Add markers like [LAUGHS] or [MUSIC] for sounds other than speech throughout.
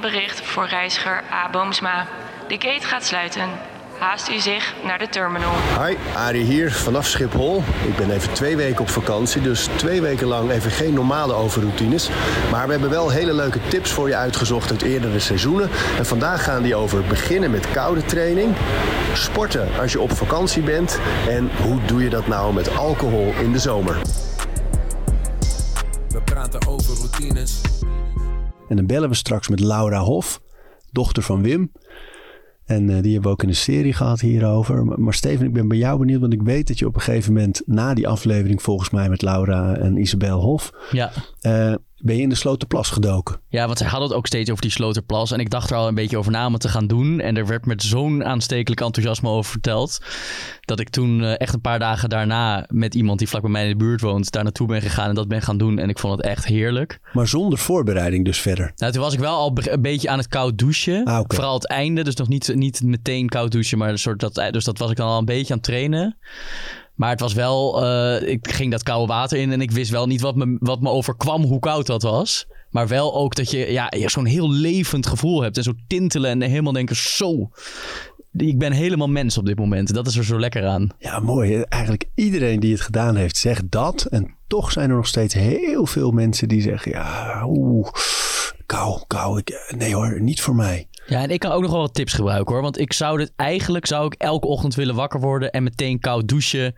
bericht voor reiziger A. Boomsma. De gate gaat sluiten. Haast u zich naar de terminal. Hi, Arie hier vanaf Schiphol. Ik ben even twee weken op vakantie, dus twee weken lang even geen normale overroutines. Maar we hebben wel hele leuke tips voor je uitgezocht uit eerdere seizoenen. En vandaag gaan die over beginnen met koude training, sporten als je op vakantie bent en hoe doe je dat nou met alcohol in de zomer. We praten over routines. En dan bellen we straks met Laura Hof, dochter van Wim. En uh, die hebben we ook in een serie gehad hierover. Maar, maar, Steven, ik ben bij jou benieuwd, want ik weet dat je op een gegeven moment na die aflevering, volgens mij met Laura en Isabel Hof, ja. Uh, ben je in de Sloterplas gedoken. Ja, want zij hadden het ook steeds over die Sloterplas. En ik dacht er al een beetje over na om het te gaan doen. En er werd met zo'n aanstekelijk enthousiasme over verteld. Dat ik toen uh, echt een paar dagen daarna met iemand die vlak bij mij in de buurt woont, daar naartoe ben gegaan en dat ben gaan doen. En ik vond het echt heerlijk. Maar zonder voorbereiding dus verder? Nou, toen was ik wel al een beetje aan het koud douchen. Ah, okay. Vooral het einde, dus nog niet, niet meteen koud douchen, maar een soort dat, dus dat was ik dan al een beetje aan het trainen. Maar het was wel, uh, ik ging dat koude water in en ik wist wel niet wat me, wat me overkwam, hoe koud dat was. Maar wel ook dat je ja, zo'n heel levend gevoel hebt en zo tintelen en helemaal denken, zo, ik ben helemaal mens op dit moment. Dat is er zo lekker aan. Ja, mooi. Eigenlijk iedereen die het gedaan heeft, zegt dat. En toch zijn er nog steeds heel veel mensen die zeggen, ja, oeh, kou, kou. Ik, nee hoor, niet voor mij. Ja, en ik kan ook nog wel wat tips gebruiken hoor. Want ik zou dit eigenlijk zou ik elke ochtend willen wakker worden en meteen koud douchen.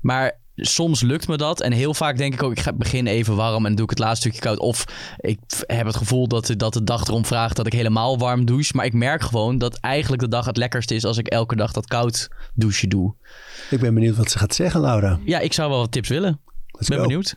Maar soms lukt me dat. En heel vaak denk ik ook, ik ga beginnen even warm en doe ik het laatste stukje koud. Of ik heb het gevoel dat, dat de dag erom vraagt dat ik helemaal warm douche. Maar ik merk gewoon dat eigenlijk de dag het lekkerste is als ik elke dag dat koud douchen doe. Ik ben benieuwd wat ze gaat zeggen, Laura. Ja, ik zou wel wat tips willen. Let's ben go. benieuwd.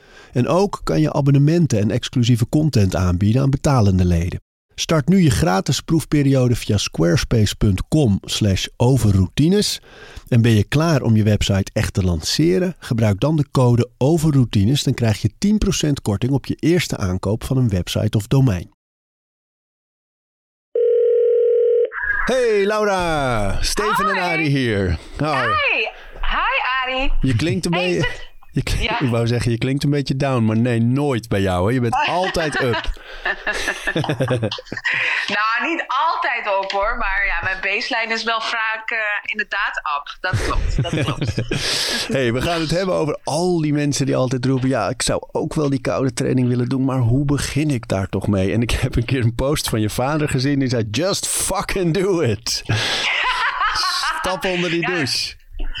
En ook kan je abonnementen en exclusieve content aanbieden aan betalende leden. Start nu je gratis proefperiode via squarespace.com/overroutines. En ben je klaar om je website echt te lanceren? Gebruik dan de code overroutines, dan krijg je 10% korting op je eerste aankoop van een website of domein. Hey Laura, Steven en Arie hier. Hi. Hi Arie. Je klinkt een beetje. Je Ja. Ik wou zeggen, je klinkt een beetje down, maar nee, nooit bij jou. Hè? Je bent [LAUGHS] altijd up. [LAUGHS] Nou, niet altijd op hoor, maar ja, mijn baseline is wel vaak eh, inderdaad up. Dat klopt, dat klopt. [LAUGHS] hey, we gaan het hebben over al die mensen die altijd roepen: ja, ik zou ook wel die koude training willen doen, maar hoe begin ik daar toch mee? En ik heb een keer een post van je vader gezien die zei: just fucking do it. Stap onder die douche.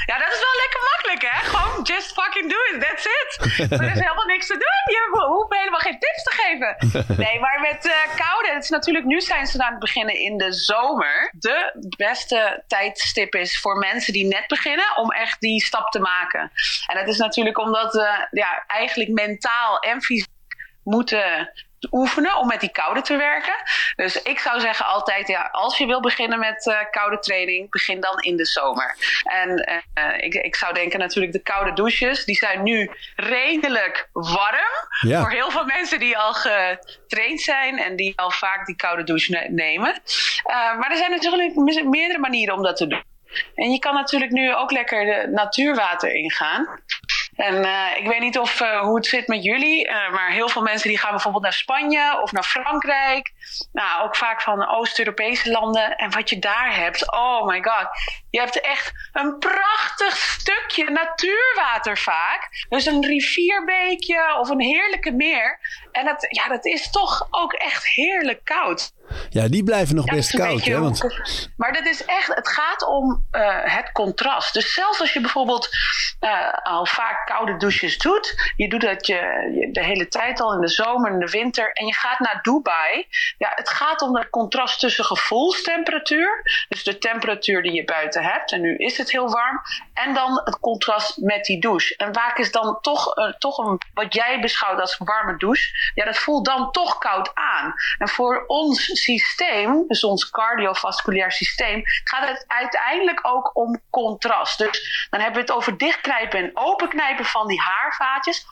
Ja, dat is wel lekker makkelijk hè. Gewoon just fucking do it, that's it. [LAUGHS] Er is helemaal niks te doen. Je ho- hoeft helemaal geen tips te geven. [LAUGHS] Nee, maar met eh, koude, het is natuurlijk, nu zijn ze aan het beginnen in de zomer. De beste tijdstip is voor mensen die net beginnen om echt die stap te maken. En dat is natuurlijk omdat we ja, eigenlijk mentaal en fysiek moeten oefenen om met die koude te werken. Dus ik zou zeggen altijd, ja, als je wil beginnen met eh, koude training, begin dan in de zomer. En eh, ik, ik zou denken natuurlijk de koude douches, die zijn nu redelijk warm. Ja. Voor heel veel mensen die al getraind zijn en die al vaak die koude douche ne- nemen. Eh, maar er zijn natuurlijk meerdere manieren om dat te doen. En je kan natuurlijk nu ook lekker de natuurwater ingaan. En eh, ik weet niet of, eh, hoe het zit met jullie, eh, maar heel veel mensen die gaan bijvoorbeeld naar Spanje of naar Frankrijk. Nou, ook vaak van Oost-Europese landen. En wat je daar hebt, oh my god. Je hebt echt een prachtig stukje natuurwater vaak. Dus een rivierbeekje of een heerlijke meer. En dat, ja, dat is toch ook echt heerlijk koud. Ja, die blijven nog Ja, best koud, hè? Want, Maar dat is echt, het gaat om eh, het contrast. Dus zelfs als je bijvoorbeeld eh, al vaak koude douches doet, je doet dat je, je de hele tijd al in de zomer en de winter, en je gaat naar Dubai. Ja, het gaat om dat contrast tussen gevoelstemperatuur, dus de temperatuur die je buiten hebt, en nu is het heel warm, en dan het contrast met die douche. En vaak is dan toch, eh, toch een, wat jij beschouwt als warme douche, ja, dat voelt dan toch koud aan. En voor ons systeem, dus ons cardiovasculair systeem, gaat het uiteindelijk ook om contrast. Dus dan hebben we het over dichtknijpen en openknijpen van die haarvaatjes.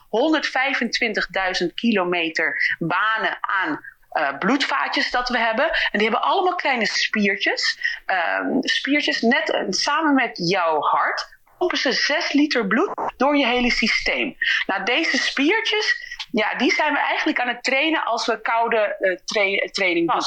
125.000 kilometer banen aan eh, bloedvaatjes dat we hebben. En die hebben allemaal kleine spiertjes. Ehm, spiertjes net eh, samen met jouw hart pompen ze 6 liter bloed door je hele systeem. Nou, deze spiertjes, ja, die zijn we eigenlijk aan het trainen als we koude eh, tra- training doen.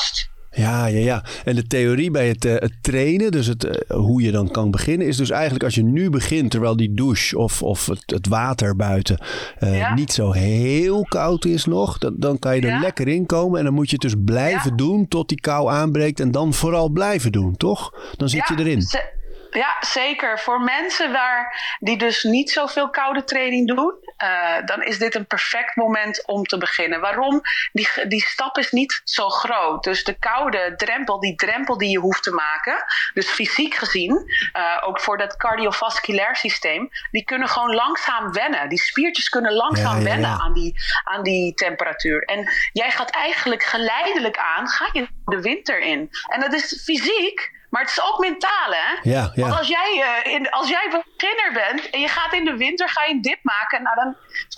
ja, ja, ja. En de theorie bij het, eh, het trainen, dus het, eh, hoe je dan kan beginnen, is dus eigenlijk als je nu begint, terwijl die douche of, of het, het water buiten eh, Ja. niet zo heel koud is nog, dan, dan kan je er Ja. lekker in komen. En dan moet je het dus blijven Ja. doen tot die kou aanbreekt. En dan vooral blijven doen, toch? Dan zit je erin. ze- ja, zeker. Voor mensen waar, die dus niet zoveel koude training doen, eh, dan is dit een perfect moment om te beginnen. Waarom? Die, die stap is niet zo groot. Dus de koude drempel, die drempel die je hoeft te maken, dus fysiek gezien, eh, ook voor dat cardiovasculair systeem, die kunnen gewoon langzaam wennen. Die spiertjes kunnen langzaam Ja, ja, wennen aan die, aan die temperatuur. En jij gaat eigenlijk geleidelijk aan, ga je de winter in. En dat is fysiek. Maar het is ook mentaal, hè? Ja, ja. Want als jij, eh, in, als jij beginner bent en je gaat in de winter ga je een dip maken, nou dan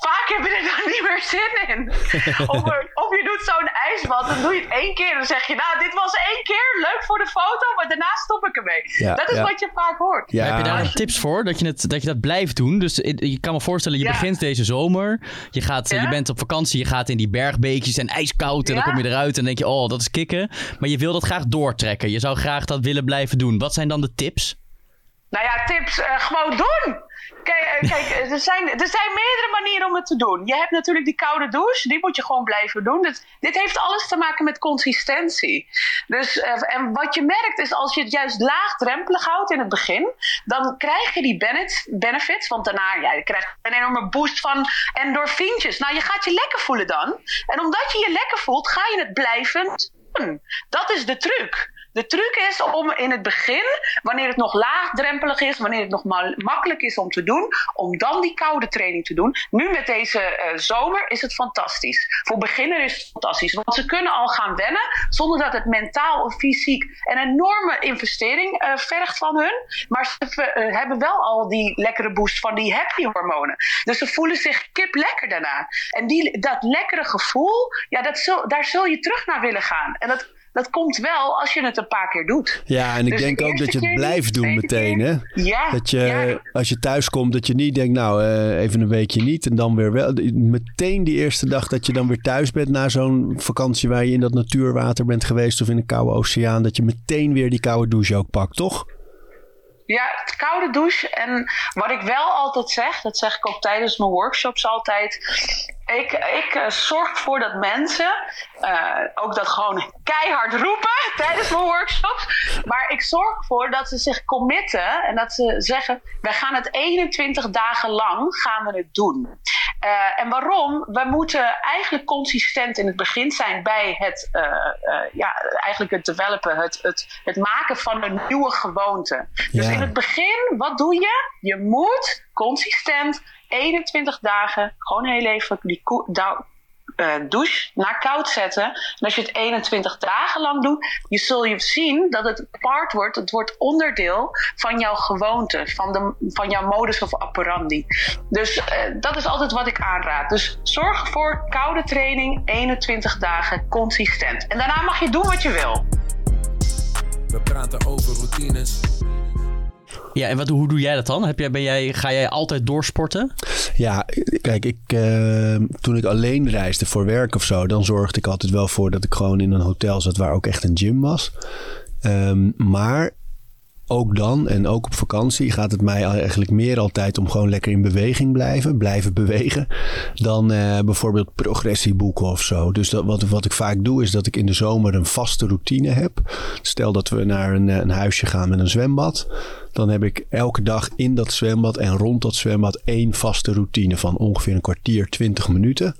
vaak heb je er dan [LAUGHS] niet meer zin in. [LAUGHS] of, er- of je doet zo'n ijsbad, dan doe je het één keer en dan zeg je, nou dit was één keer, leuk voor de foto, maar daarna stop ik ermee. Ja, dat is ja. wat je vaak hoort. Ja. Heb je daar tips voor dat je, het, dat je dat blijft doen? Dus je kan me voorstellen, je Ja. begint deze zomer. Je, gaat, Ja. je bent op vakantie, je gaat in die bergbeekjes en ijskoud. En dan kom je eruit en dan denk je, oh, dat is kicken. Maar je wil dat graag doortrekken. Je zou graag dat willen blijven doen. Wat zijn dan de tips? Nou ja, tips, eh, gewoon doen. Kijk, eh, kijk [LAUGHS] er, zijn, er zijn meerdere manieren om het te doen. Je hebt natuurlijk die koude douche, die moet je gewoon blijven doen. Dit, dit heeft alles te maken met consistentie. Dus, eh, en wat je merkt is als je het juist laagdrempelig houdt in het begin, dan krijg je die benefits, want daarna ja, je krijgt een enorme boost van endorfientjes. Nou, je gaat je lekker voelen dan. En omdat je je lekker voelt, ga je het blijvend doen. Dat is de truc. De truc is om in het begin, wanneer het nog laagdrempelig is, wanneer het nog ma- makkelijk is om te doen, om dan die koude training te doen. Nu met deze eh, zomer is het fantastisch. Voor beginner is het fantastisch, want ze kunnen al gaan wennen zonder dat het mentaal of fysiek een enorme investering eh, vergt van hun. Maar ze eh, hebben wel al die lekkere boost van die happy hormonen. Dus ze voelen zich kip lekker daarna. En die, dat lekkere gevoel, ja, dat daar zul je terug naar willen gaan. En dat, dat komt wel als je het een paar keer doet. Ja, en ik Dus denk de ook dat je het blijft doen meteen, hè? Ja, Dat je, ja. als je thuis komt, dat je niet denkt, nou, eh, even een weekje niet en dan weer wel. Meteen die eerste dag dat je dan weer thuis bent na zo'n vakantie waar je in dat natuurwater bent geweest of in een koude oceaan, dat je meteen weer die koude douche ook pakt, toch? Ja, het koude douche. En wat ik wel altijd zeg, dat zeg ik ook tijdens mijn workshops altijd. Ik, ik eh, zorg ervoor dat mensen eh, ook dat gewoon keihard roepen [LAUGHS] tijdens mijn workshops. Maar ik zorg ervoor dat ze zich committen en dat ze zeggen: wij gaan het 21 dagen lang gaan we het doen. Eh, en waarom? We moeten eigenlijk consistent in het begin zijn bij het, ja, eigenlijk het developen, het, het, het maken van een nieuwe gewoonte. Dus in het begin, wat doe je? Je moet consistent 21 dagen gewoon heel even die eh, douche naar koud zetten. En als je het 21 dagen lang doet, je zul je zien dat het part wordt, het wordt onderdeel van jouw gewoonte, van, de, van jouw modus of operandi. Dus eh, dat is altijd wat ik aanraad. Dus zorg voor koude training, 21 dagen consistent. En daarna mag je doen wat je wil. We praten over routines. Ja, en wat, hoe doe jij dat dan? Heb jij, ben jij, ga jij altijd doorsporten? Ja, kijk, ik, eh, toen ik alleen reisde voor werk of zo, dan zorgde ik altijd wel voor dat ik gewoon in een hotel zat waar ook echt een gym was. Ehm, maar ook dan en ook op vakantie gaat het mij eigenlijk meer altijd om gewoon lekker in beweging blijven, blijven bewegen, dan eh, bijvoorbeeld progressieboeken of zo. Dus dat, wat, wat ik vaak doe is dat ik in de zomer een vaste routine heb. Stel dat we naar een, een huisje gaan met een zwembad. Dan heb ik elke dag in dat zwembad en rond dat zwembad één vaste routine van ongeveer een kwartier, twintig minuten.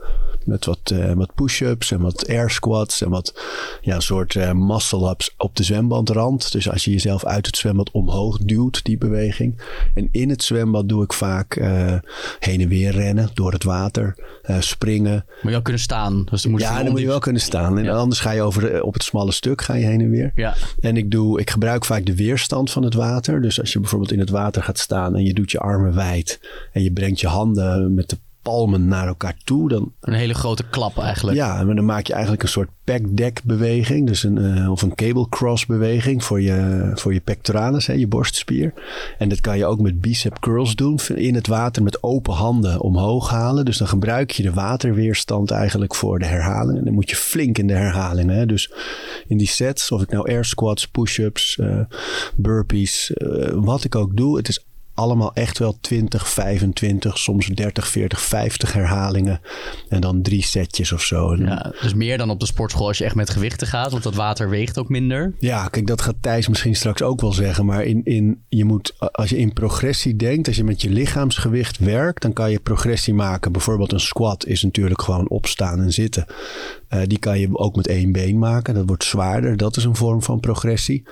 Met wat, uh, wat push-ups en wat air squats en wat ja, soort uh, muscle-ups op de zwembadrand. Dus als je jezelf uit het zwembad omhoog duwt, die beweging. En in het zwembad doe ik vaak uh, heen en weer rennen door het water, springen. Moet je wel kunnen staan. Dus dan moet je ja, dan moet je wel kunnen staan. En ja. anders ga je over op het smalle stuk ga je heen en weer. Ja. En ik, doe, ik gebruik vaak de weerstand van het water. Dus als je bijvoorbeeld in het water gaat staan en je doet je armen wijd en je brengt je handen met de palmen naar elkaar toe. Dan, een hele grote klap eigenlijk. Ja, maar dan maak je eigenlijk een soort deck beweging. Dus een, uh, of een cable cross beweging voor je, voor je pectoralis, hè, je borstspier. En dat kan je ook met bicep curls doen. In het water met open handen omhoog halen. Dus dan gebruik je de waterweerstand eigenlijk voor de herhalingen. En dan moet je flink in de herhalingen. Hè. Dus in die sets, of ik nou air squats, push-ups, uh, burpees, uh, wat ik ook doe. Het is allemaal echt wel 20, 25, soms 30, 40, 50 herhalingen. En dan drie setjes of zo. Ja, dus meer dan op de sportschool als je echt met gewichten gaat, want dat water weegt ook minder. Ja, kijk, dat gaat Thijs misschien straks ook wel zeggen. Maar in, in, je moet, als je in progressie denkt, als je met je lichaamsgewicht werkt, dan kan je progressie maken. Bijvoorbeeld een squat is natuurlijk gewoon opstaan en zitten. Uh, die kan je ook met één been maken. Dat wordt zwaarder. Dat is een vorm van progressie.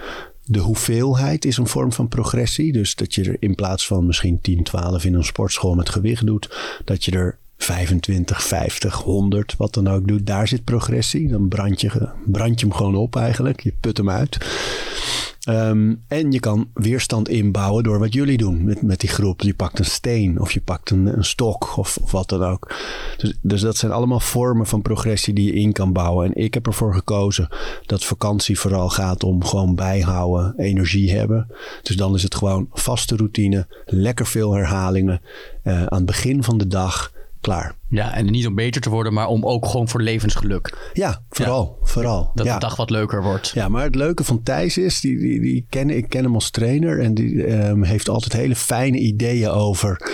De hoeveelheid is een vorm van progressie. Dus dat je er in plaats van misschien 10, 12 in een sportschool met gewicht doet, dat je er 25, 50, 100, wat dan ook doet. Daar zit progressie. Dan brand je, brand je hem gewoon op eigenlijk. Je put hem uit. Um, en je kan weerstand inbouwen door wat jullie doen met, met die groep. Je pakt een steen of je pakt een, een stok of, of, wat dan ook. Dus, dus dat zijn allemaal vormen van progressie die je in kan bouwen. En ik heb ervoor gekozen dat vakantie vooral gaat om gewoon bijhouden, energie hebben. Dus dan is het gewoon vaste routine, lekker veel herhalingen uh, aan het begin van de dag klaar. Ja, en niet om beter te worden, maar om ook gewoon voor levensgeluk. Ja, vooral. Ja. vooral. Dat ja. de dag wat leuker wordt. Ja, maar het leuke van Thijs is, die, die, die ken, ik ken hem als trainer en die um, heeft altijd hele fijne ideeën over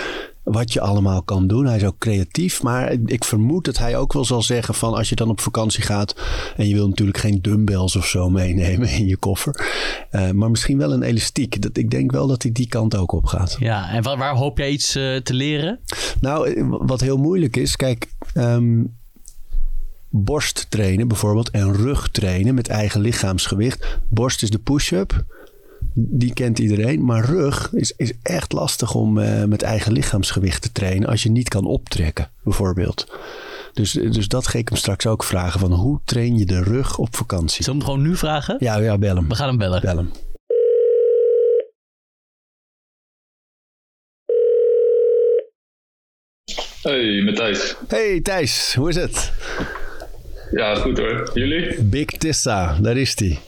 wat je allemaal kan doen. Hij is ook creatief, maar ik vermoed dat hij ook wel zal zeggen van als je dan op vakantie gaat en je wil natuurlijk geen dumbbells of zo meenemen in je koffer, uh, maar misschien wel een elastiek. Dat, ik denk wel dat hij die kant ook op gaat. Ja, en waar, waar hoop jij iets uh, te leren? Nou, wat heel moeilijk is, kijk, um, borst trainen bijvoorbeeld en rug trainen met eigen lichaamsgewicht. Borst is de push-up die kent iedereen. Maar rug is, is echt lastig om uh, met eigen lichaamsgewicht te trainen als je niet kan optrekken, bijvoorbeeld. Dus, dus dat ga ik hem straks ook vragen. Van hoe train je de rug op vakantie? Zullen we hem gewoon nu vragen? Ja, ja bel hem. We gaan hem bellen. Bel hem. Hey, met Thijs. Hey Thijs, hoe is het? Ja, goed hoor. Jullie? Big Tissa, daar is hij.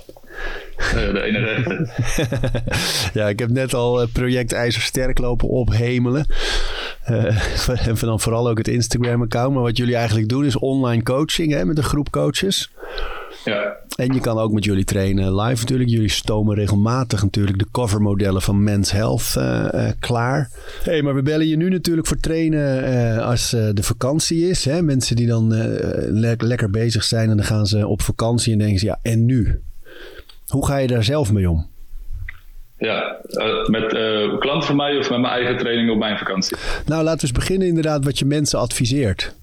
De [LAUGHS] ja, ik heb net al project IJzersterk lopen ophemelen. Uh, [LAUGHS] en dan vooral ook het Instagram-account. Maar wat jullie eigenlijk doen is online coaching hè, met een groep coaches. Ja. En je kan ook met jullie trainen live natuurlijk. Jullie stomen regelmatig natuurlijk de covermodellen van Men's Health uh, uh, klaar. hey, maar we bellen je nu natuurlijk voor trainen uh, als de vakantie is. Hè? Mensen die dan le lekker bezig zijn en dan gaan ze op vakantie en denken ze ja, en nu? Hoe ga je daar zelf mee om? Ja, uh, met uh, klanten van mij of met mijn eigen training op mijn vakantie? Nou, laten we eens beginnen inderdaad wat je mensen adviseert.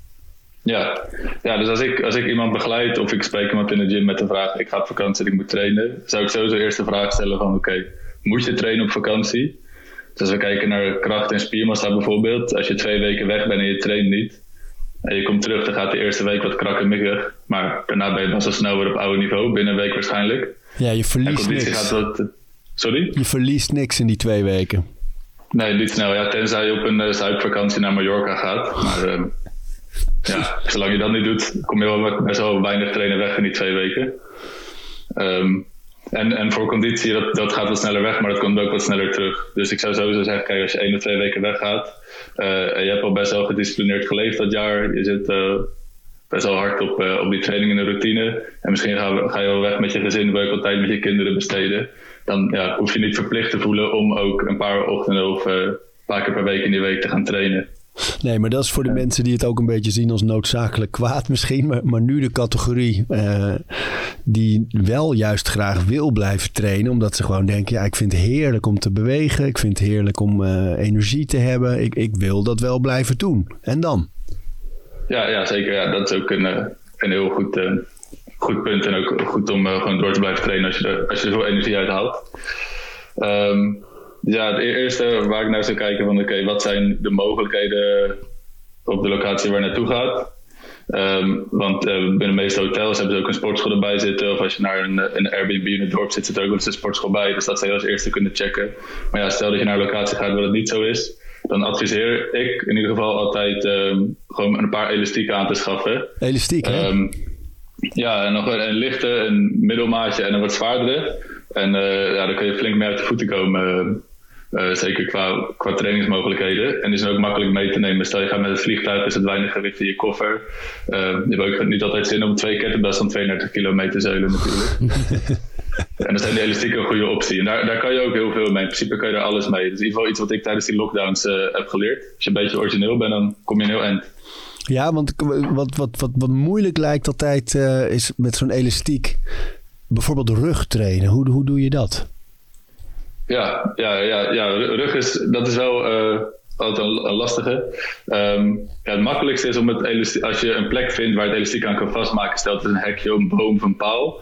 Ja, ja dus als ik, als ik iemand begeleid of ik spreek iemand in de gym met de vraag... ik ga op vakantie en ik moet trainen... zou ik sowieso eerst de vraag stellen van... oké, okay, moet je trainen op vakantie? Dus als we kijken naar kracht en spiermassa bijvoorbeeld... als je twee weken weg bent en je traint niet... en je komt terug, dan gaat de eerste week wat krakkemikkig... maar daarna ben je dan zo snel weer op oude niveau, binnen een week waarschijnlijk... Ja, je verliest niks. Gaat sorry? Je verliest niks in die twee weken. Nee, niet snel. Ja, tenzij je op een uh, zuidvakantie naar Mallorca gaat. Maar uh, ja, zolang je dat niet doet, kom je wel best wel weinig trainen weg in die twee weken. Um, en, en voor conditie, dat, dat gaat wat sneller weg, maar dat komt ook wat sneller terug. Dus ik zou sowieso zeggen, kijk, als je één of twee weken weggaat... Uh, en je hebt al best wel gedisciplineerd geleefd dat jaar... je zit best wel hard op, uh, op die training en de routine. En misschien ga, ga, je wel weg met je gezin, wil je wel tijd met je kinderen besteden. dan ja, hoef je niet verplicht te voelen om ook een paar ochtenden of een paar keer per week in die week te gaan trainen. Nee, maar dat is voor de mensen die het ook een beetje zien als noodzakelijk kwaad [LAUGHS] misschien. Maar, maar nu de categorie uh, die wel juist graag wil blijven trainen. Omdat ze gewoon denken, ja, ik vind het heerlijk om te bewegen. Ik vind het heerlijk om energie te hebben. Ik, ik wil dat wel blijven doen. En dan? Ja, ja zeker. Ja, dat is ook een, een heel goed, uh, goed punt. En ook goed om gewoon door te blijven trainen als je er, als je er veel energie uit haalt. Um, ja, het eerste waar ik naar zou kijken van oké, wat zijn de mogelijkheden op de locatie waar je naartoe gaat. Um, want uh, binnen de meeste hotels hebben ze ook een sportschool erbij zitten. Of als je naar een, een Airbnb in het dorp zit, zit er ook eens een sportschool bij. Dus dat zou je als eerste kunnen checken. Maar ja, stel dat je naar een locatie gaat waar het niet zo is. Dan adviseer ik in ieder geval altijd um, gewoon een paar elastieken aan te schaffen. Elastiek, hè? Um, ja, en nog een, een lichte, een middelmaatje en een wat zwaardere. En uh, ja, dan kun je flink mee uit de voeten komen. Uh, zeker qua, qua trainingsmogelijkheden. En is ook makkelijk mee te nemen. Stel je gaat met het vliegtuig, is het weinig gewicht in je koffer. Uh, je hebt ook niet altijd zin om twee kettlebells van 32 kilo mee te natuurlijk. [LAUGHS] en dan zijn die elastieken een goede optie. En daar, daar kan je ook heel veel mee. In principe kan je er alles mee. Dus in ieder geval iets wat ik tijdens die lockdowns uh, heb geleerd. Als je een beetje origineel bent, dan kom je een heel eind. Ja, want wat, wat, wat, wat moeilijk lijkt altijd is met zo'n elastiek. Bijvoorbeeld rug trainen. Hoe, hoe doe je dat? Ja, ja, ja, ja, rug is, dat is wel uh, altijd een, een lastige. Um, ja, het makkelijkste is om het elastiek, als je een plek vindt waar het elastiek aan kan vastmaken, stelt het een hekje, een boom of een paal.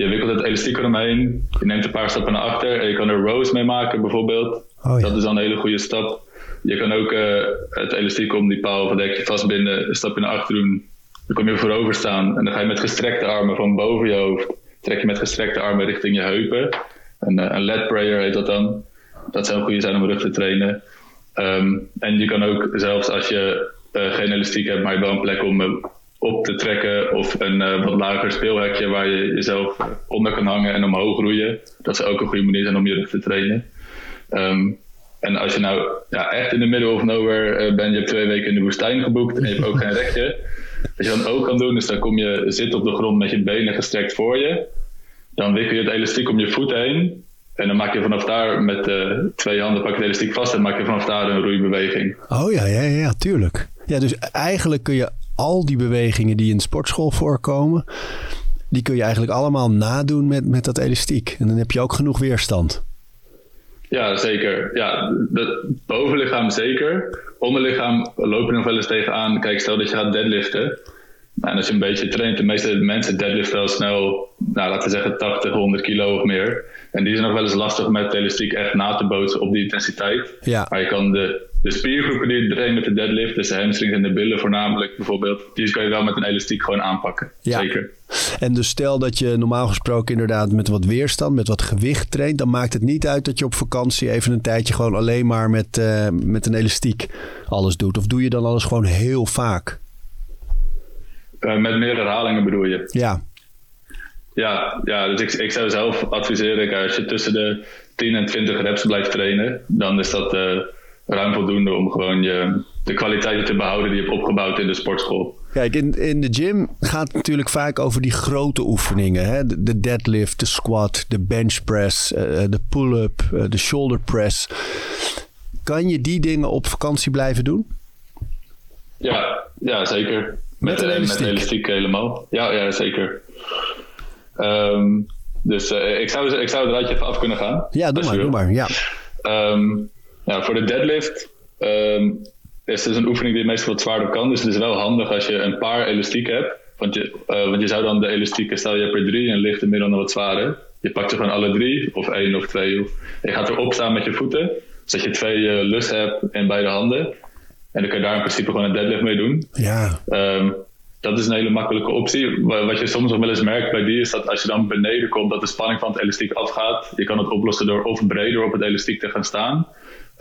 Je wikkelt het elastiek eromheen, je neemt een paar stappen naar achter en je kan er rows mee maken bijvoorbeeld. Oh, ja. Dat is dan een hele goede stap. Je kan ook uh, het elastiek om die paal of het hekje vastbinden, een stapje naar achter doen. Dan kom je voorover staan en dan ga je met gestrekte armen van boven je hoofd, trek je met gestrekte armen richting je heupen. Een, een LED prayer heet dat dan. Dat zou een goede zijn om rug te trainen. Um, en je kan ook zelfs als je uh, geen elastiek hebt, maar je wel een plek om op te trekken of een uh, wat lager speelhekje waar je jezelf onder kan hangen en omhoog groeien. Dat zou ook een goede manier zijn om je rug te trainen. Um, en als je nou ja, echt in de middle of nowhere bent, je hebt twee weken in de woestijn geboekt en je hebt ook geen rechtje. [LAUGHS] Wat je dan ook kan doen, is dan kom je zitten op de grond met je benen gestrekt voor je. Dan wikkel je het elastiek om je voet heen. En dan maak je vanaf daar met uh, twee handen pak je het elastiek vast en maak je vanaf daar een roeibeweging. Oh ja, ja, ja, tuurlijk. Ja, dus eigenlijk kun je al die bewegingen die in de sportschool voorkomen, die kun je eigenlijk allemaal nadoen met, met dat elastiek. En dan heb je ook genoeg weerstand. Ja, zeker. Ja, het bovenlichaam zeker. Onderlichaam lopen er nog wel eens tegenaan. Kijk, stel dat je gaat deadliften. Nou, en als je een beetje traint, de meeste mensen deadliften wel snel, nou, laten we zeggen 80, 100 kilo of meer. En die zijn nog wel eens lastig met elastiek echt na te bootsen op die intensiteit. Ja. Maar je kan de, de spiergroepen die traint met de deadlift, dus de hamstrings en de billen voornamelijk bijvoorbeeld, die kan je wel met een elastiek gewoon aanpakken. Ja. Zeker. En dus stel dat je normaal gesproken inderdaad met wat weerstand, met wat gewicht traint, dan maakt het niet uit dat je op vakantie even een tijdje gewoon alleen maar met, uh, met een elastiek alles doet. Of doe je dan alles gewoon heel vaak? Uh, met meer herhalingen bedoel je? Ja. Ja, ja dus ik, ik zou zelf adviseren, als je tussen de 10 en 20 reps blijft trainen, dan is dat uh, ruim voldoende om gewoon je, de kwaliteiten te behouden die je hebt opgebouwd in de sportschool. Kijk, in, in de gym gaat het natuurlijk vaak over die grote oefeningen. Hè? De, de deadlift, de squat, de bench press, uh, de pull-up, uh, de shoulder press. Kan je die dingen op vakantie blijven doen? Ja, ja zeker. Met, met een elastiek? Met elastiek helemaal. Ja, ja zeker. Um, dus uh, ik, zou, ik zou eruit even af kunnen gaan. Ja, doe maar, doe maar. Ja. Um, nou, voor de deadlift um, is het een oefening die meestal wat zwaarder kan. Dus het is wel handig als je een paar elastieken hebt. Want je, uh, want je zou dan de elastieken, stel je hebt er drie en licht, middel en wat zwaarder. Je pakt ze gewoon alle drie, of één of twee. Of, je gaat erop staan met je voeten, zodat je twee uh, lus hebt in beide handen. En dan kan je daar in principe gewoon een deadlift mee doen. Ja. Um, dat is een hele makkelijke optie. Wat je soms nog wel eens merkt bij die is dat als je dan beneden komt, dat de spanning van het elastiek afgaat. Je kan het oplossen door of breder op het elastiek te gaan staan.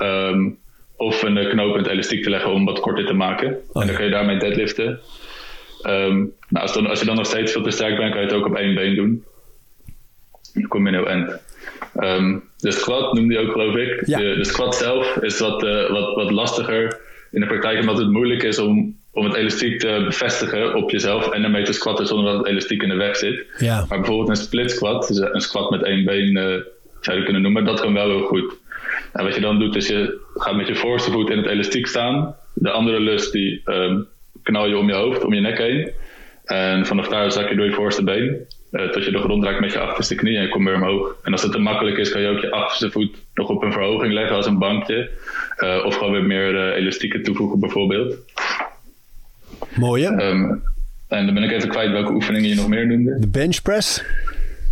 Um, of een knoop in het elastiek te leggen om wat korter te maken. Oh, en dan kun je daarmee deadliften. Um, nou, als, dan, als, je dan nog steeds veel te sterk bent, kan je het ook op één been doen. Dan kom je in heel eind. Um, de squat noemde je ook, geloof ik. Ja. De, de, squat zelf is wat, uh, wat, wat lastiger in de praktijk, omdat het moeilijk is om, om het elastiek te bevestigen op jezelf en ermee te squatten zonder dat het elastiek in de weg zit. Ja. Maar bijvoorbeeld een split squat, dus een squat met één been uh, zou je kunnen noemen. Dat kan wel heel goed. En wat je dan doet, is je gaat met je voorste voet in het elastiek staan. De andere lus die um, knal je om je hoofd, om je nek heen. En vanaf daar zak je door je voorste been. Uh, tot je de grond raakt met je achterste knie en je komt weer omhoog. En als het te makkelijk is, kan je ook je achterste voet nog op een verhoging leggen als een bankje. Uh, of gewoon weer meer uh, elastieken toevoegen bijvoorbeeld. Mooi hè? Um, en dan ben ik even kwijt welke oefeningen je nog meer noemde. De bench press?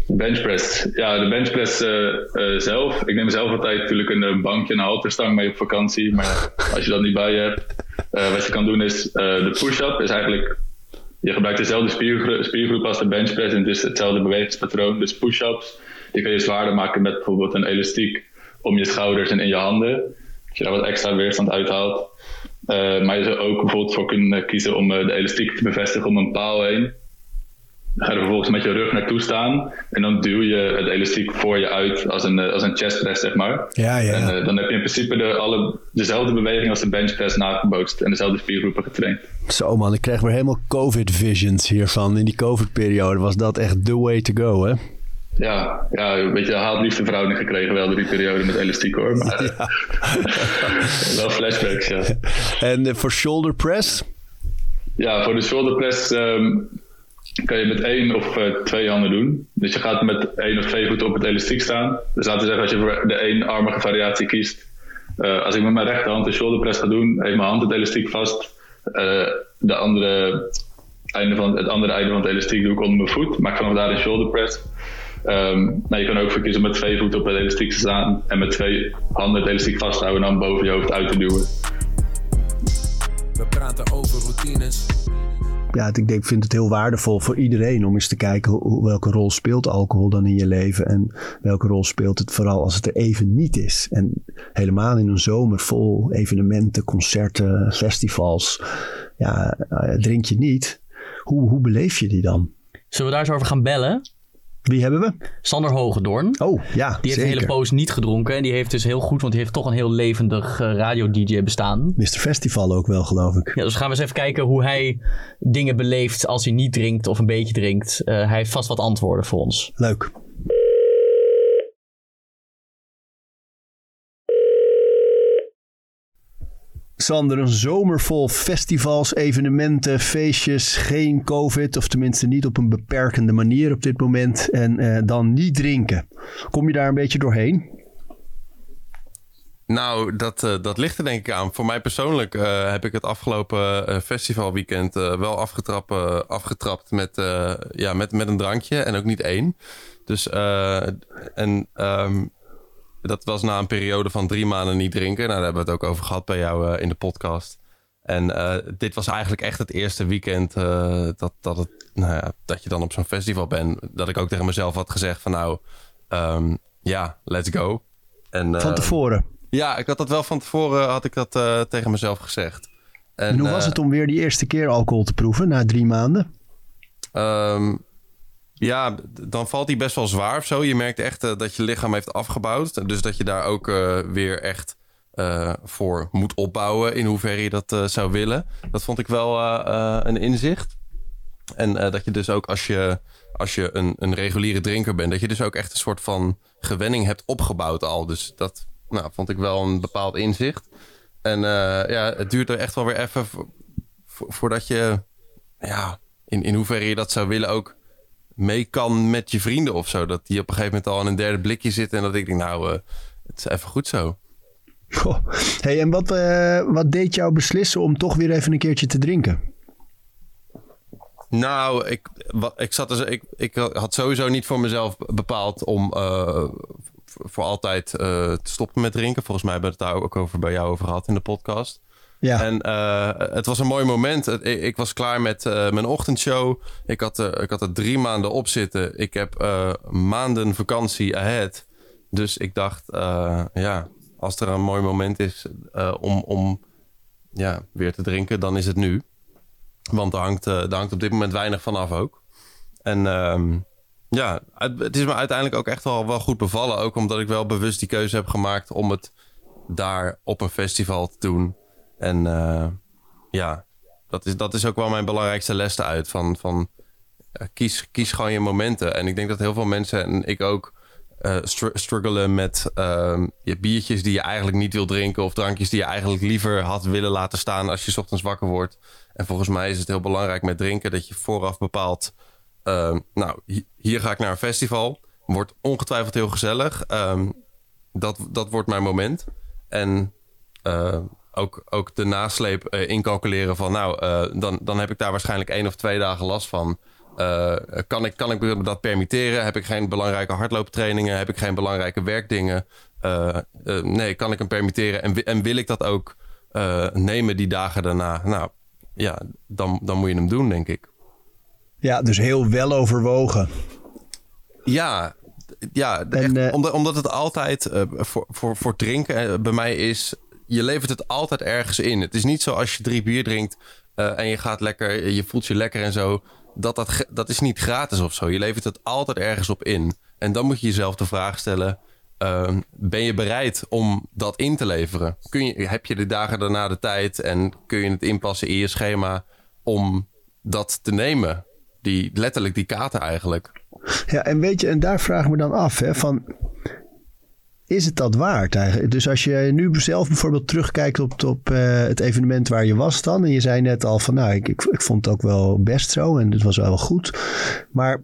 Benchpress. Ja, de benchpress uh, uh, zelf. Ik neem zelf altijd natuurlijk een bankje en een halterstang mee op vakantie. Maar als je dat niet bij je hebt, uh, wat je kan doen is de push-up. Is eigenlijk, je gebruikt dezelfde spiergroep, als de benchpress en het is hetzelfde bewegingspatroon. Dus push-ups, die kun je zwaarder maken met bijvoorbeeld een elastiek om je schouders en in je handen. Als je daar wat extra weerstand uithaalt. maar je zou ook bijvoorbeeld voor kunnen kiezen om de elastiek te bevestigen om een paal heen ga je vervolgens met je rug naartoe staan. En dan duw je het elastiek voor je uit als een, als een chest press, zeg maar. Ja, ja. En uh, dan heb je in principe de, alle, dezelfde beweging als de bench press nagebootst. En dezelfde spiergroepen getraind. Zo man, ik krijg weer helemaal covid visions hiervan. In die covid periode was dat echt the way to go, hè? Ja, ja een beetje haat-liefde verhouding gekregen wel door die periode met elastiek hoor. Maar, ja. [LAUGHS] wel flashbacks, ja. En voor shoulder press? Ja, voor de shoulder press... Um, kan je met één of uh, twee handen doen. Dus je gaat met één of twee voeten op het elastiek staan. Dus laten we zeggen, als je voor de eenarmige variatie kiest. Uh, als ik met mijn rechterhand de shoulder press ga doen, heeft mijn hand het elastiek vast. Uh, de andere einde van, het andere einde van het elastiek doe ik onder mijn voet. Maak vanaf daar een shoulder press. Um, maar je kan ook verkiezen met twee voeten op het elastiek te staan. En met twee handen het elastiek vasthouden en dan boven je hoofd uit te duwen. We praten over routines ja, ik denk, vind het heel waardevol voor iedereen om eens te kijken welke rol speelt alcohol dan in je leven en welke rol speelt het vooral als het er even niet is. En helemaal in een zomer vol evenementen, concerten, festivals, ja, drink je niet. Hoe, hoe beleef je die dan? Zullen we daar eens over gaan bellen? Wie hebben we? Sander Hogedoorn. Oh, ja, Die heeft zeker. een hele poos niet gedronken. En die heeft dus heel goed, want die heeft toch een heel levendig uh, radio-dj bestaan. Mr. Festival ook wel, geloof ik. Ja, dus gaan we eens even kijken hoe hij dingen beleeft als hij niet drinkt of een beetje drinkt. Uh, hij heeft vast wat antwoorden voor ons. Leuk. Sander, een zomer vol festivals, evenementen, feestjes, geen covid, of tenminste niet op een beperkende manier op dit moment. En uh, dan niet drinken. Kom je daar een beetje doorheen? Nou, dat, uh, dat ligt er denk ik aan. Voor mij persoonlijk uh, heb ik het afgelopen festivalweekend wel afgetrapt, afgetrapt met, ja, met, met een drankje en ook niet één. Dus en um, dat was na een periode van drie maanden niet drinken. Nou, daar hebben we het ook over gehad bij jou uh, in de podcast. En uh, dit was eigenlijk echt het eerste weekend uh, dat, dat, het, nou ja, dat je dan op zo'n festival bent. Dat ik ook tegen mezelf had gezegd van nou, um, ja, let's go. En, van tevoren? Ja, ik had dat wel van tevoren had ik dat tegen mezelf gezegd. En, en hoe was het om weer die eerste keer alcohol te proeven na drie maanden? Um, ja, dan valt hij best wel zwaar of zo. Je merkt echt uh, dat je lichaam heeft afgebouwd. Dus dat je daar ook uh, weer echt uh, voor moet opbouwen. In hoeverre je dat zou willen. Dat vond ik wel een inzicht. En dat je dus ook als je, als je een, een reguliere drinker bent... dat je dus ook echt een soort van gewenning hebt opgebouwd al. Dus dat nou, vond ik wel een bepaald inzicht. En ja, het duurt er echt wel weer even vo vo voordat je... Ja, in, in hoeverre je dat zou willen ook mee kan met je vrienden of zo. Dat die op een gegeven moment al in een derde blikje zitten. En dat ik denk, nou, uh, het is even goed zo. Goh. Hey, en wat, uh, wat deed jou beslissen om toch weer even een keertje te drinken? Nou, ik, wat, ik, zat dus, ik, ik had sowieso niet voor mezelf bepaald om uh, voor altijd te stoppen met drinken. Volgens mij hebben we het daar ook over bij jou over gehad in de podcast. Ja. En uh, het was een mooi moment. Ik, ik was klaar met uh, mijn ochtendshow. Ik had, uh, ik had er drie maanden op zitten. Ik heb maanden vakantie ahead. Dus ik dacht, ja, als er een mooi moment is om, om ja, weer te drinken, dan is het nu. Want er hangt, er hangt op dit moment weinig vanaf ook. En um, ja, het, het is me uiteindelijk ook echt wel, wel goed bevallen. Ook omdat ik wel bewust die keuze heb gemaakt om het daar op een festival te doen. En uh, ja, dat is, dat is ook wel mijn belangrijkste les eruit. Van, van uh, kies, kies gewoon je momenten. En ik denk dat heel veel mensen, en ik ook, eh, str- struggelen met ehm, je biertjes die je eigenlijk niet wil drinken. Of drankjes die je eigenlijk liever had willen laten staan als je ochtends wakker wordt. En volgens mij is het heel belangrijk met drinken dat je vooraf bepaalt. ehm, nou, hi- hier ga ik naar een festival. Wordt ongetwijfeld heel gezellig. Ehm, dat, dat wordt mijn moment. En eh, ook, ook de nasleep eh, incalculeren van... nou, eh, dan, dan heb ik daar waarschijnlijk één of twee dagen last van. Eh, kan, ik, kan ik me dat permitteren? Heb ik geen belangrijke hardlooptrainingen? Heb ik geen belangrijke werkdingen? Nee, kan ik hem permitteren? En, en wil ik dat ook nemen die dagen daarna? Nou, ja, dan, dan moet je hem doen, denk ik. Ja, dus heel wel overwogen. Ja, ja En, echt, omdat, omdat het altijd voor, voor, voor drinken bij mij is... je levert het altijd ergens in. Het is niet zo als je drie bier drinkt eh, en je gaat lekker... je voelt je lekker en zo... Dat, dat, dat is niet gratis of zo. Je levert het altijd ergens op in. En dan moet je jezelf de vraag stellen... ehm, ben je bereid om dat in te leveren? Kun je, heb je de dagen daarna de tijd... en kun je het inpassen in je schema... om dat te nemen? Die, letterlijk die kater eigenlijk. Ja, en weet je, en daar vraag ik me dan af, hè, van... Is het dat waard eigenlijk? Dus als je nu zelf bijvoorbeeld terugkijkt op, op eh, het evenement waar je was dan... en je zei net al van, nou, ik, ik, vond het ook wel best zo en het was wel goed. Maar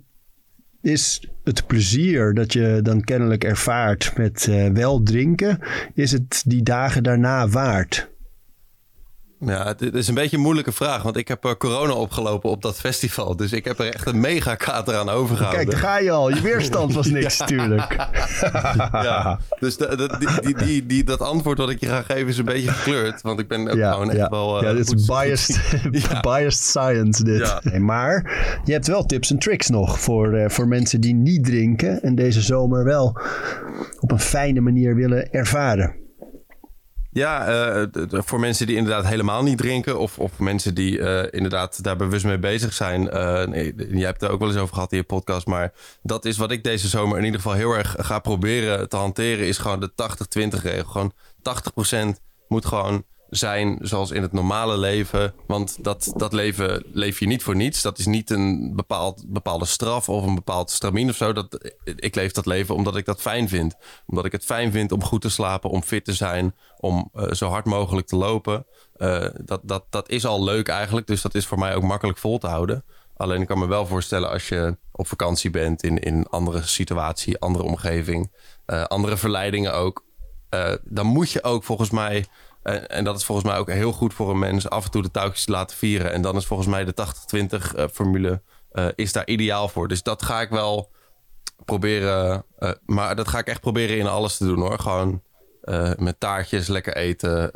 is het plezier dat je dan kennelijk ervaart met eh, wel drinken... is het die dagen daarna waard? Ja, het is een beetje een moeilijke vraag, want ik heb eh, corona opgelopen op dat festival. Dus ik heb er echt een mega kater aan overgehouden. Kijk, daar ga je al. Je weerstand was [LAUGHS] niks natuurlijk. [LAUGHS] ja. Dus de, de- die, die, die, dat antwoord wat ik je ga geven is een beetje gekleurd. Want ik ben ook Ja, gewoon echt wel... eh, ja, dit is biased, [LAUGHS] biased science dit. Ja. Nee, maar je hebt wel tips en tricks nog voor, eh, voor mensen die niet drinken... en deze zomer wel op een fijne manier willen ervaren. Ja, eh, voor mensen die inderdaad helemaal niet drinken... of, of mensen die eh, inderdaad daar bewust mee bezig zijn. eh nee, jij hebt er ook wel eens over gehad in je podcast... maar dat is wat ik deze zomer in ieder geval heel erg ga proberen te hanteren... is gewoon de 80-20 regel. Gewoon 80% moet gewoon zijn zoals in het normale leven. Want dat, dat leven leef je niet voor niets. Dat is niet een bepaald, bepaalde straf of een bepaald stramien of zo. Dat, ik leef dat leven omdat ik dat fijn vind. Omdat ik het fijn vind om goed te slapen, om fit te zijn, om eh, zo hard mogelijk te lopen. Eh, dat, dat, dat is al leuk eigenlijk. Dus dat is voor mij ook makkelijk vol te houden. Alleen ik kan me wel voorstellen als je op vakantie bent in een andere situatie, andere omgeving, eh, andere verleidingen ook. Dan moet je ook volgens mij, en, en dat is volgens mij ook heel goed voor een mens, af en toe de touwtjes te laten vieren. En dan is volgens mij de 80-20 eh, formule eh, is daar ideaal voor. Dus dat ga ik wel proberen. eh, maar dat ga ik echt proberen in alles te doen hoor. Gewoon met taartjes, lekker eten,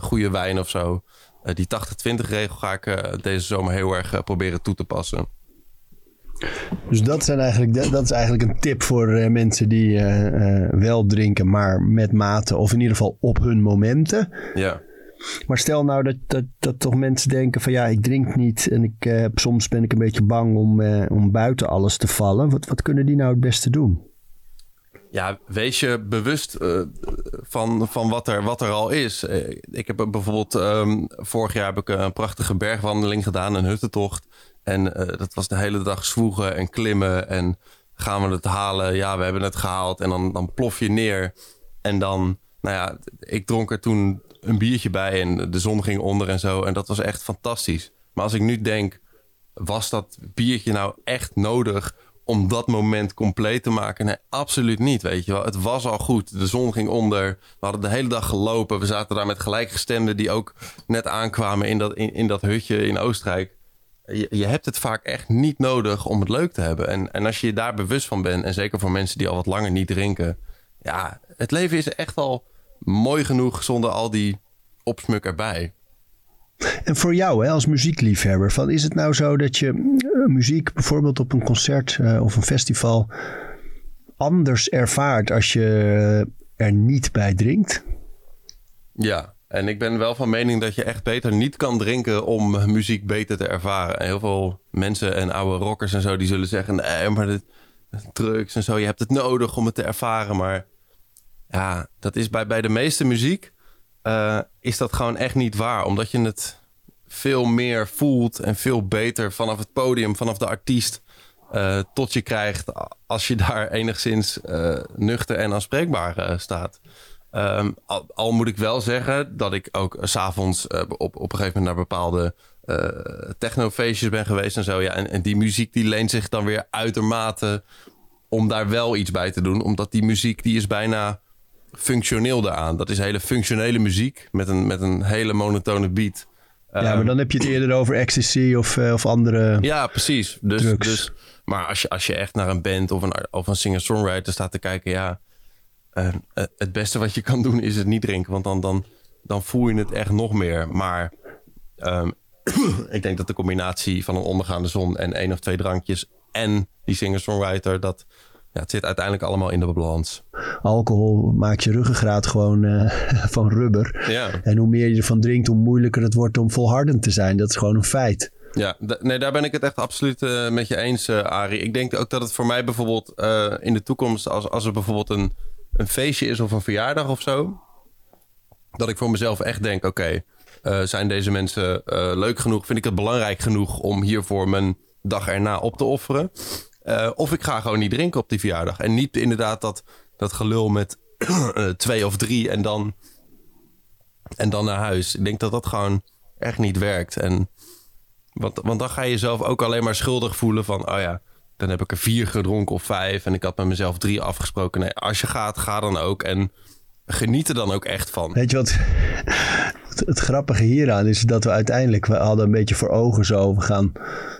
goede wijn of zo. Die 80-20 regel ga ik deze zomer heel erg proberen toe te passen. Dus dat, zijn eigenlijk, dat, dat is eigenlijk een tip voor eh, mensen die eh, eh, wel drinken, maar met mate. Of in ieder geval op hun momenten. Ja. Maar stel nou dat, dat, dat toch mensen denken van ja, ik drink niet. En ik, soms ben ik een beetje bang om, om buiten alles te vallen. Wat, wat kunnen die nou het beste doen? Ja, wees je bewust van, van wat, er, wat er al is. Ik heb bijvoorbeeld, ehm, vorig jaar heb ik een prachtige bergwandeling gedaan, een huttentocht. En eh, dat was de hele dag zwoegen en klimmen. En gaan we het halen? Ja, we hebben het gehaald. En dan, dan plof je neer. En dan, nou ja, ik dronk er toen een biertje bij en de zon ging onder en zo. En dat was echt fantastisch. Maar als ik nu denk, was dat biertje nou echt nodig om dat moment compleet te maken? Nee, absoluut niet, weet je wel. Het was al goed. De zon ging onder. We hadden de hele dag gelopen. We zaten daar met gelijkgestemden die ook net aankwamen in dat, in, in dat hutje in Oostenrijk. Je, je hebt het vaak echt niet nodig om het leuk te hebben. En, en als je je daar bewust van bent, en zeker voor mensen die al wat langer niet drinken. Ja, het leven is echt al mooi genoeg zonder al die opsmuk erbij. En voor jou hè, als muziekliefhebber, van, is het nou zo dat je eh, muziek bijvoorbeeld op een concert eh, of een festival anders ervaart als je er niet bij drinkt? Ja, en ik ben wel van mening dat je echt beter niet kan drinken om muziek beter te ervaren. En heel veel mensen en oude rockers en zo, die zullen zeggen... nee, maar de drugs en zo, je hebt het nodig om het te ervaren. Maar ja, dat is bij, bij de meeste muziek eh, is dat gewoon echt niet waar. Omdat je het veel meer voelt en veel beter vanaf het podium, vanaf de artiest... eh, tot je krijgt als je daar enigszins uh, nuchter en aanspreekbaar staat. Um, al, al, moet ik wel zeggen dat ik ook s'avonds uh, op, op een gegeven moment naar bepaalde technofeestjes ben geweest en zo. Ja, en, en die muziek die leent zich dan weer uitermate om daar wel iets bij te doen. Omdat die muziek die is bijna functioneel daaraan. Dat is hele functionele muziek met een, met een hele monotone beat. Ja, maar ehm, dan heb je het eerder over ecstasy of, uh, of andere. Ja, precies. Dus, dus, maar als je, als je echt naar een band of een, of een singer-songwriter staat te kijken, ja. Uh, het beste wat je kan doen is het niet drinken, want dan, dan, dan voel je het echt nog meer. Maar um, [CLEARS THROAT] ik denk dat de combinatie van een ondergaande zon en één of twee drankjes en die singer-songwriter, dat, ja, het zit uiteindelijk allemaal in de balans. Alcohol maakt je ruggengraat gewoon uh, [LAUGHS] van rubber. Ja. En hoe meer je ervan drinkt, hoe moeilijker het wordt om volhardend te zijn. Dat is gewoon een feit. Ja, nee, daar ben ik het echt absoluut uh, met je eens, uh, Arie. Ik denk ook dat het voor mij bijvoorbeeld in de toekomst, als, als er bijvoorbeeld een, een feestje is of een verjaardag of zo, dat ik voor mezelf echt denk: oké, okay, zijn deze mensen leuk genoeg? Vind ik het belangrijk genoeg om hiervoor mijn dag erna op te offeren? Uh, of ik ga gewoon niet drinken op die verjaardag. En niet inderdaad dat, dat gelul met [CLEARS THROAT] twee of drie en dan, en dan naar huis. Ik denk dat dat gewoon echt niet werkt. En, want, want dan ga je jezelf ook alleen maar schuldig voelen van... oh ja, dan heb ik er vier gedronken of vijf... en ik had met mezelf drie afgesproken. Nee, als je gaat, ga dan ook. En geniet er dan ook echt van. Weet je wat? Het, grappige hieraan is dat we uiteindelijk, we hadden een beetje voor ogen zo, we gaan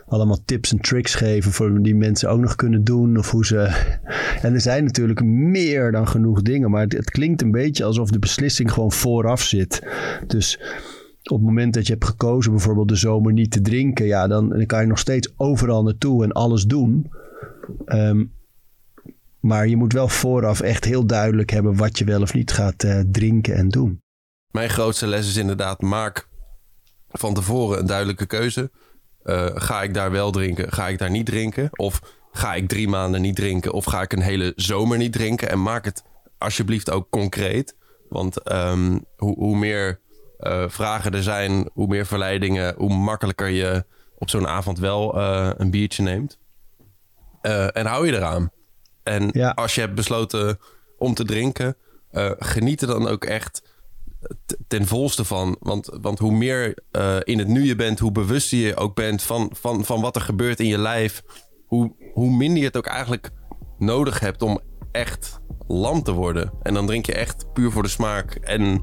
allemaal tips en tricks geven voor die mensen ook nog kunnen doen of hoe ze. En er zijn natuurlijk meer dan genoeg dingen, maar het, het klinkt een beetje alsof de beslissing gewoon vooraf zit. Dus op het moment dat je hebt gekozen bijvoorbeeld de zomer niet te drinken, ja, dan, dan kan je nog steeds overal naartoe en alles doen. Um, maar je moet wel vooraf echt heel duidelijk hebben wat je wel of niet gaat uh, drinken en doen. Mijn grootste les is inderdaad: maak van tevoren een duidelijke keuze. Uh, ga ik daar wel drinken? Ga ik daar niet drinken? Of ga ik drie maanden niet drinken? Of ga ik een hele zomer niet drinken? En maak het alsjeblieft ook concreet. Want um, hoe, hoe, meer uh, vragen er zijn, hoe meer verleidingen, hoe makkelijker je op zo'n avond wel een biertje neemt. en hou je eraan. En als je hebt besloten om te drinken, geniet er dan ook echt ten volste van. Want, want hoe meer in het nu je bent, hoe bewuster je ook bent van, van, van wat er gebeurt in je lijf, hoe, hoe minder je het ook eigenlijk nodig hebt om echt lam te worden. En dan drink je echt puur voor de smaak en